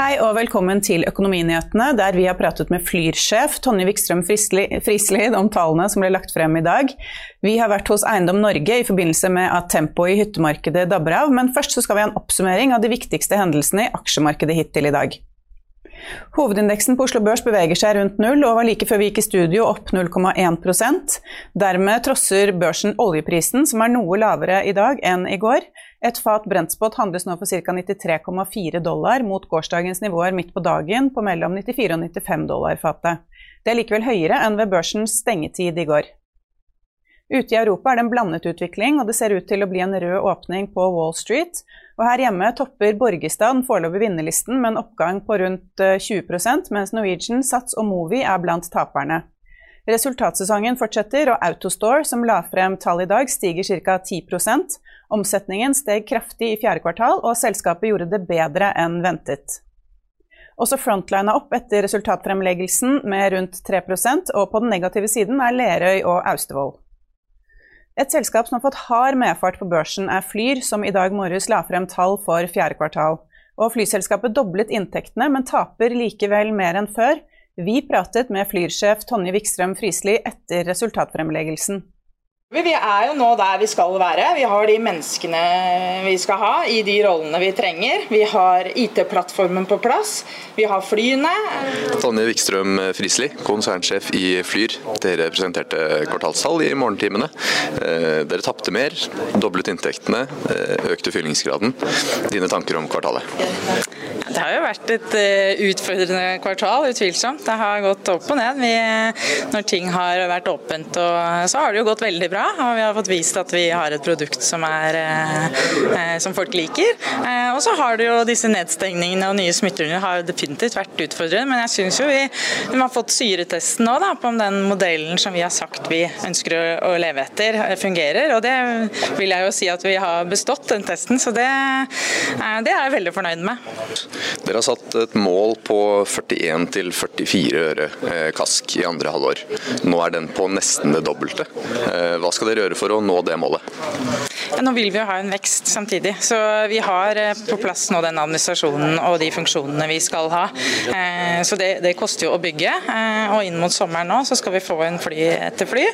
Hei og velkommen til Økonominyhetene, der vi har pratet med Flyr-sjef Tonje Wikstrøm Frislid om tallene som ble lagt frem i dag. Vi har vært hos Eiendom Norge i forbindelse med at tempoet i hyttemarkedet dabber av, men først skal vi ha en oppsummering av de viktigste hendelsene i aksjemarkedet hittil i dag. Hovedindeksen på Oslo Børs beveger seg rundt null, og var like før vi gikk i studio opp 0,1% Dermed trosser børsen oljeprisen, som er noe lavere i dag enn i går. Et fat brentspot handles nå for ca. 93,4 dollar, mot gårsdagens nivåer midt på dagen på mellom 94 og 95 dollar fatet. Det er likevel høyere enn ved børsens stengetid i går. Ute i Europa er det en blandet utvikling, og det ser ut til å bli en rød åpning på Wall Street. Og her hjemme topper Borgestad den foreløpige vinnerlisten med en oppgang på rundt 20% mens Norwegian, Sats og Movi er blant taperne. Resultatsesongen fortsetter, og Autostore, som la frem tall i dag, stiger ca. 10% Omsetningen steg kraftig i fjerde kvartal, og selskapet gjorde det bedre enn ventet. Også Frontline er opp etter resultatfremleggelsen med rundt 3% og på den negative siden er Lerøy og Austevoll. Et selskap som har fått hard medfart på børsen, er Flyr, som i dag morges la frem tall for fjerde kvartal. Og flyselskapet doblet inntektene, men taper likevel mer enn før. Vi pratet med Flyr-sjef Tonje Wikstrøm Friisli etter resultatfremleggelsen. Vi er jo nå der vi skal være. Vi har de menneskene vi skal ha i de rollene vi trenger. Vi har IT-plattformen på plass. Vi har flyene. Tonje Wikstrøm Frisli, konsernsjef i Flyr. Dere presenterte kvartalstall i morgentimene. Eh, dere tapte mer, doblet inntektene, eh, økte fyllingsgraden. Dine tanker om kvartalet? Det har jo vært et eh, utfordrende kvartal, utvilsomt. Det har gått opp og ned. Vi, når ting har vært åpent, så har det jo gått veldig bra og vi har fått vist at vi har et produkt som, er, eh, som folk liker. Eh, og så har det jo disse nedstengningene og nye smitterunder har definitivt vært utfordrende, men jeg syns jo vi, vi, har fått syretesten nå da, på om den modellen som vi har sagt vi ønsker å, å, leve etter, eh, fungerer. Og det vil jeg jo si at vi har bestått, den testen, så det, eh, det er jeg veldig fornøyd med. Dere har satt et mål på 41 44 øre eh, kask i andre halvår. Nå er den på nesten det dobbelte. Hva hva skal dere gjøre for å nå det målet? Ja, nå vil vi jo ha en vekst samtidig. Så vi har eh, på plass nå den administrasjonen og de funksjonene vi skal ha. Eh, så det, det koster jo å bygge. Eh, og inn mot sommeren nå så skal vi få en fly etter fly.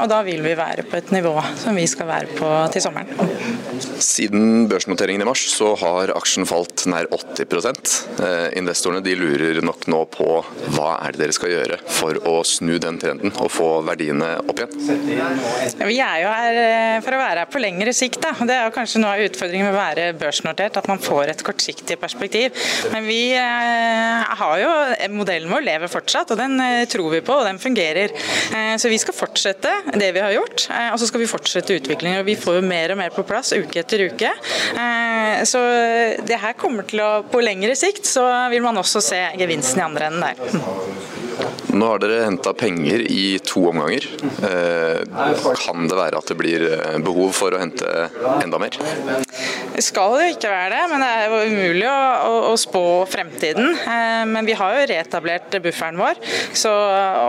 Og da vil vi være på et nivå som vi skal være på til sommeren. Siden børsnoteringen i mars så har aksjen falt nær 80% Investorene de lurer nok nå på hva er det dere skal gjøre for å snu den trenden og få verdiene opp igjen? Vi er jo her eh, for å være her på lengre sikt. Da. Det er kanskje noe av utfordringen med å være børsnotert, at man får et kortsiktig perspektiv. Men vi eh, har jo modellen vår lever fortsatt, og den eh, tror vi på, og den fungerer. Så vi skal fortsette det vi har gjort, og så skal vi fortsette utviklingen. og Vi får jo mer og mer på plass uke etter uke. Så det her kommer til å På lengre sikt så vil man også se gevinsten i andre enden der. Nå har dere henta penger i to omganger. Eh, kan det være at det blir eh, behov for å hente enda mer? Det skal jo ikke være det, men det er jo umulig å, å, å spå fremtiden. Eh, men vi har jo reetablert bufferen vår. Så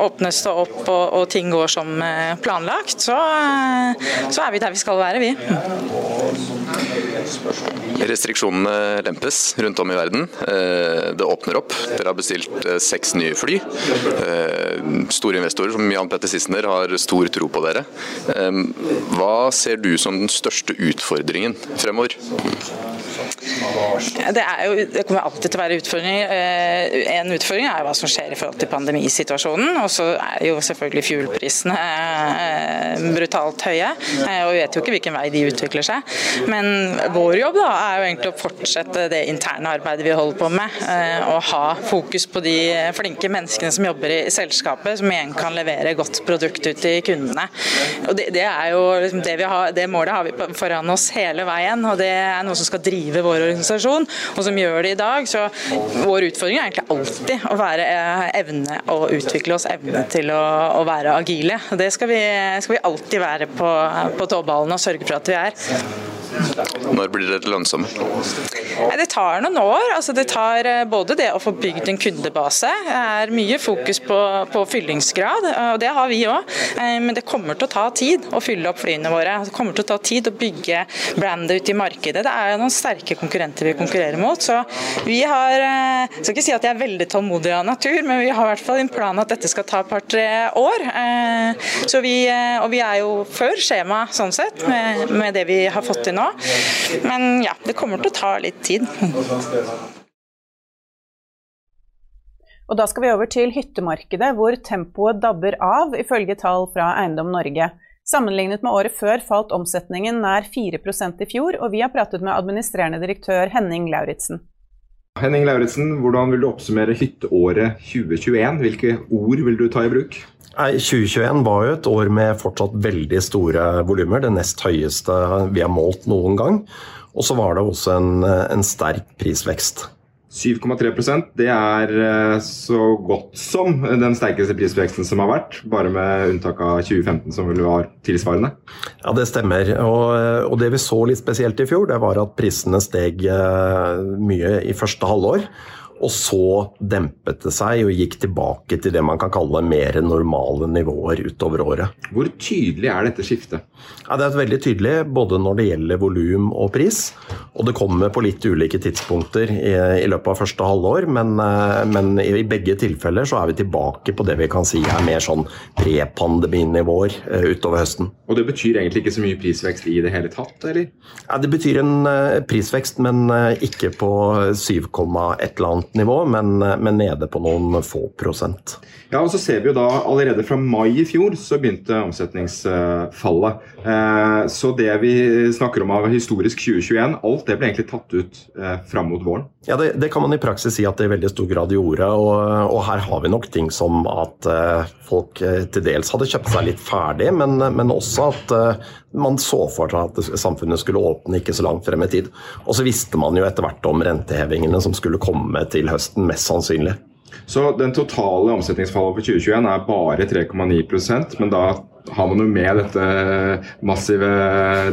åpnes det opp og, og ting går som planlagt, så, så, er vi der vi skal være, vi. Restriksjonene lempes rundt om i verden. Eh, det åpner opp. Dere har bestilt eh, seks nye fly. Eh, store investorer som Jan Petter Sissener har stor tro på dere. Hva ser du som den største utfordringen fremover? Det, jo, det, kommer alltid til å være utfordringer. Eh, en utfordring er hva som skjer i forhold til pandemisituasjonen. Og så er jo selvfølgelig fuelprisene eh, brutalt høye. Eh, og vi vet jo ikke hvilken vei de utvikler seg. Men vår jobb da, er jo egentlig å fortsette det interne arbeidet vi holder på med. Og ha fokus på de flinke menneskene som jobber i selskapet, som igjen kan levere godt produkt ut til kundene. Og det, det er jo liksom det, har, det målet har vi foran oss hele veien, og det er noe som skal drive vår organisasjon, og som gjør det i dag. Så vår utfordring er egentlig alltid å være eh, evne å utvikle oss, evne til å, å være agile. Det skal vi, skal vi alltid være på, på tåballen og sørge for at vi er. Når blir dere lønnsomme? Det tar noen år. Altså, det tar eh, både det å få bygd en kundebase. Det er mye fokus på, på fyllingsgrad, og det har vi òg. Eh, men det kommer til å ta tid å fylle opp flyene våre. Det kommer til å ta tid å bygge brandet ute i markedet. Det er noen sterke konkurrenter vi konkurrerer mot. Så vi har Jeg eh, skal ikke si at jeg er veldig tålmodig av natur, men vi har i hvert fall en plan at dette skal ta et par-tre år. Så vi, og vi er jo før skjema sånn sett, med, med det vi har fått til nå nå. Men ja, det kommer til å ta litt tid. Og da skal vi over til hyttemarkedet, hvor tempoet dabber av, ifølge tall fra Eiendom Norge. Sammenlignet med året før falt omsetningen nær 4% i fjor, og vi har pratet med administrerende direktør Henning Lauritzen. Henning Lauritzen, hvordan vil du oppsummere hytteåret 2021? Hvilke ord vil du ta i bruk? Nei, 2021 var jo et år med fortsatt veldig store volumer. Det nest høyeste vi har målt noen gang. Og så var det også en, en sterk prisvekst. 7,3% det er eh, så godt som den sterkeste prisveksten som har vært, bare med unntak av 2015, som vel var tilsvarende. Ja, det stemmer. Og, og, det vi så litt spesielt i fjor, det var at prisene steg eh, mye i første halvår. Og så dempet det seg og gikk tilbake til det man kan kalle mer normale nivåer utover året. Hvor tydelig er dette skiftet? Ja, det er veldig tydelig både når det gjelder volum og pris. Og det kommer på litt ulike tidspunkter i, i løpet av første halvår, men, eh, men, i begge tilfeller så er vi tilbake på det vi kan si er mer sånn prepandeminivåer uh, utover høsten. Og det betyr egentlig ikke så mye prisvekst i det hele tatt, eller? Ja, det betyr en uh, prisvekst, men ikke på 7, et eller annet nivå, men, men, nede på noen få prosent. Ja, og så ser vi jo da Allerede fra mai i fjor så begynte omsetningsfallet. Eh, så det vi snakker om av historisk 2021, alt det ble egentlig tatt ut eh, fram mot våren? Ja, det, det, kan man i praksis si at det i veldig stor grad gjorde. Og, og her har vi nok ting som at eh, folk til dels hadde kjøpt seg litt ferdig, men, men også at man så for seg at samfunnet skulle åpne ikke så langt frem i tid. Og så visste man jo etter hvert om rentehevingene som skulle komme til høsten, mest sannsynlig. Så den totale omsetningsfallet for 2021 er bare 3,9% men da har man jo med dette massive,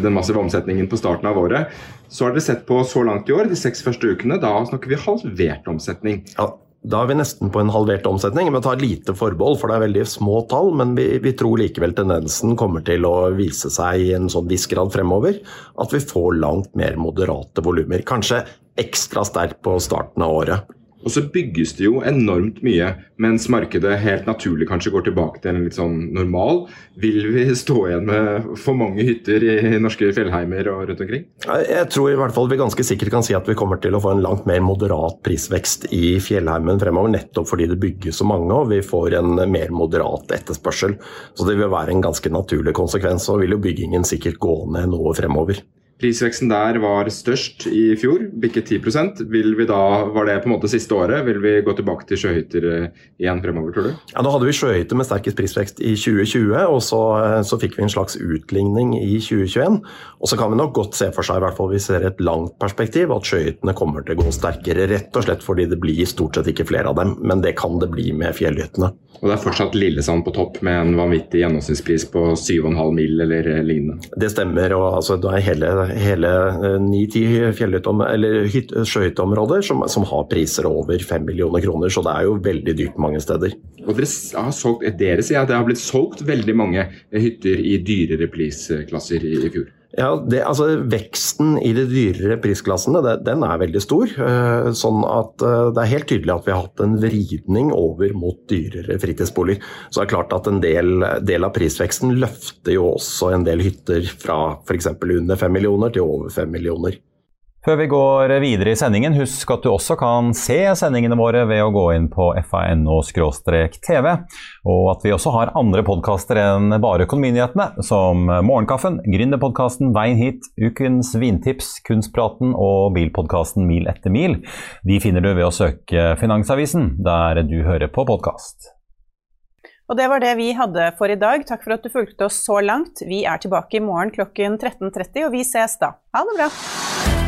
den massive omsetningen på starten av året. Så har dere sett på så langt i år, de seks første ukene, da snakker vi halvert omsetning. Ja, da er vi nesten på en halvert omsetning. Vi tar lite forbehold, for det er veldig små tall. Men vi, vi tror likevel tendensen kommer til å vise seg i en sånn viss grad fremover. At vi får langt mer moderate volumer. Kanskje ekstra sterkt på starten av året. Og så bygges det jo enormt mye, mens markedet helt naturlig kanskje går tilbake til en litt sånn normal. Vil vi stå igjen med for mange hytter i norske fjellheimer og rundt omkring? Jeg tror i hvert fall vi ganske sikkert kan si at vi kommer til å få en langt mer moderat prisvekst i fjellheimen fremover, nettopp fordi det bygges så mange og vi får en mer moderat etterspørsel. Så det vil være en ganske naturlig konsekvens, og vil jo byggingen sikkert gå ned noe fremover. Prisveksten der var størst i fjor, bikket 10% Vil vi da, Var det på en måte siste året? Vil vi gå tilbake til sjøhytter eh, igjen fremover, tror du? Ja, Nå hadde vi sjøhytter med sterkest prisvekst i 2020, og så, eh, så, fikk vi en slags utligning i 2021. Og så kan vi nok godt se for seg, i hvert fall vi ser et langt perspektiv, at sjøhyttene kommer til å gå sterkere. Rett og slett fordi det blir stort sett ikke flere av dem, men det kan det bli med fjellhyttene. Og det er fortsatt Lillesand på topp med en vanvittig gjennomsnittspris på 7,5 mil eller lignende? Det stemmer. og altså, det er hele hele eh, ni-ti sjøhytteområder som, som, har priser over fem millioner kroner, så det er jo veldig dyrt mange steder. Og dere, har solgt, dere sier at det har blitt solgt veldig mange hytter i dyrere prisklasser i, i fjor? Ja, det, altså Veksten i de dyrere prisklassene det, den er veldig stor. Eh, sånn at eh, Det er helt tydelig at vi har hatt en vridning over mot dyrere fritidsboliger. Så det er klart at En del, del av prisveksten løfter jo også en del hytter fra f.eks. under 5 millioner til over 5 millioner. Før vi går videre i sendingen, husk at du også kan se sendingene våre ved å gå inn på fano-tv, og at vi også har andre podkaster enn bare Økonominyhetene, som Morgenkaffen, Gründerpodkasten Veien hit, Ukens vintips, Kunstpraten og bilpodkasten Mil etter mil. De finner du ved å søke Finansavisen, der du hører på podkast. Og det var det vi hadde for i dag. Takk for at du fulgte oss så langt. Vi er tilbake i morgen klokken 13.30, og vi ses da. Ha det bra!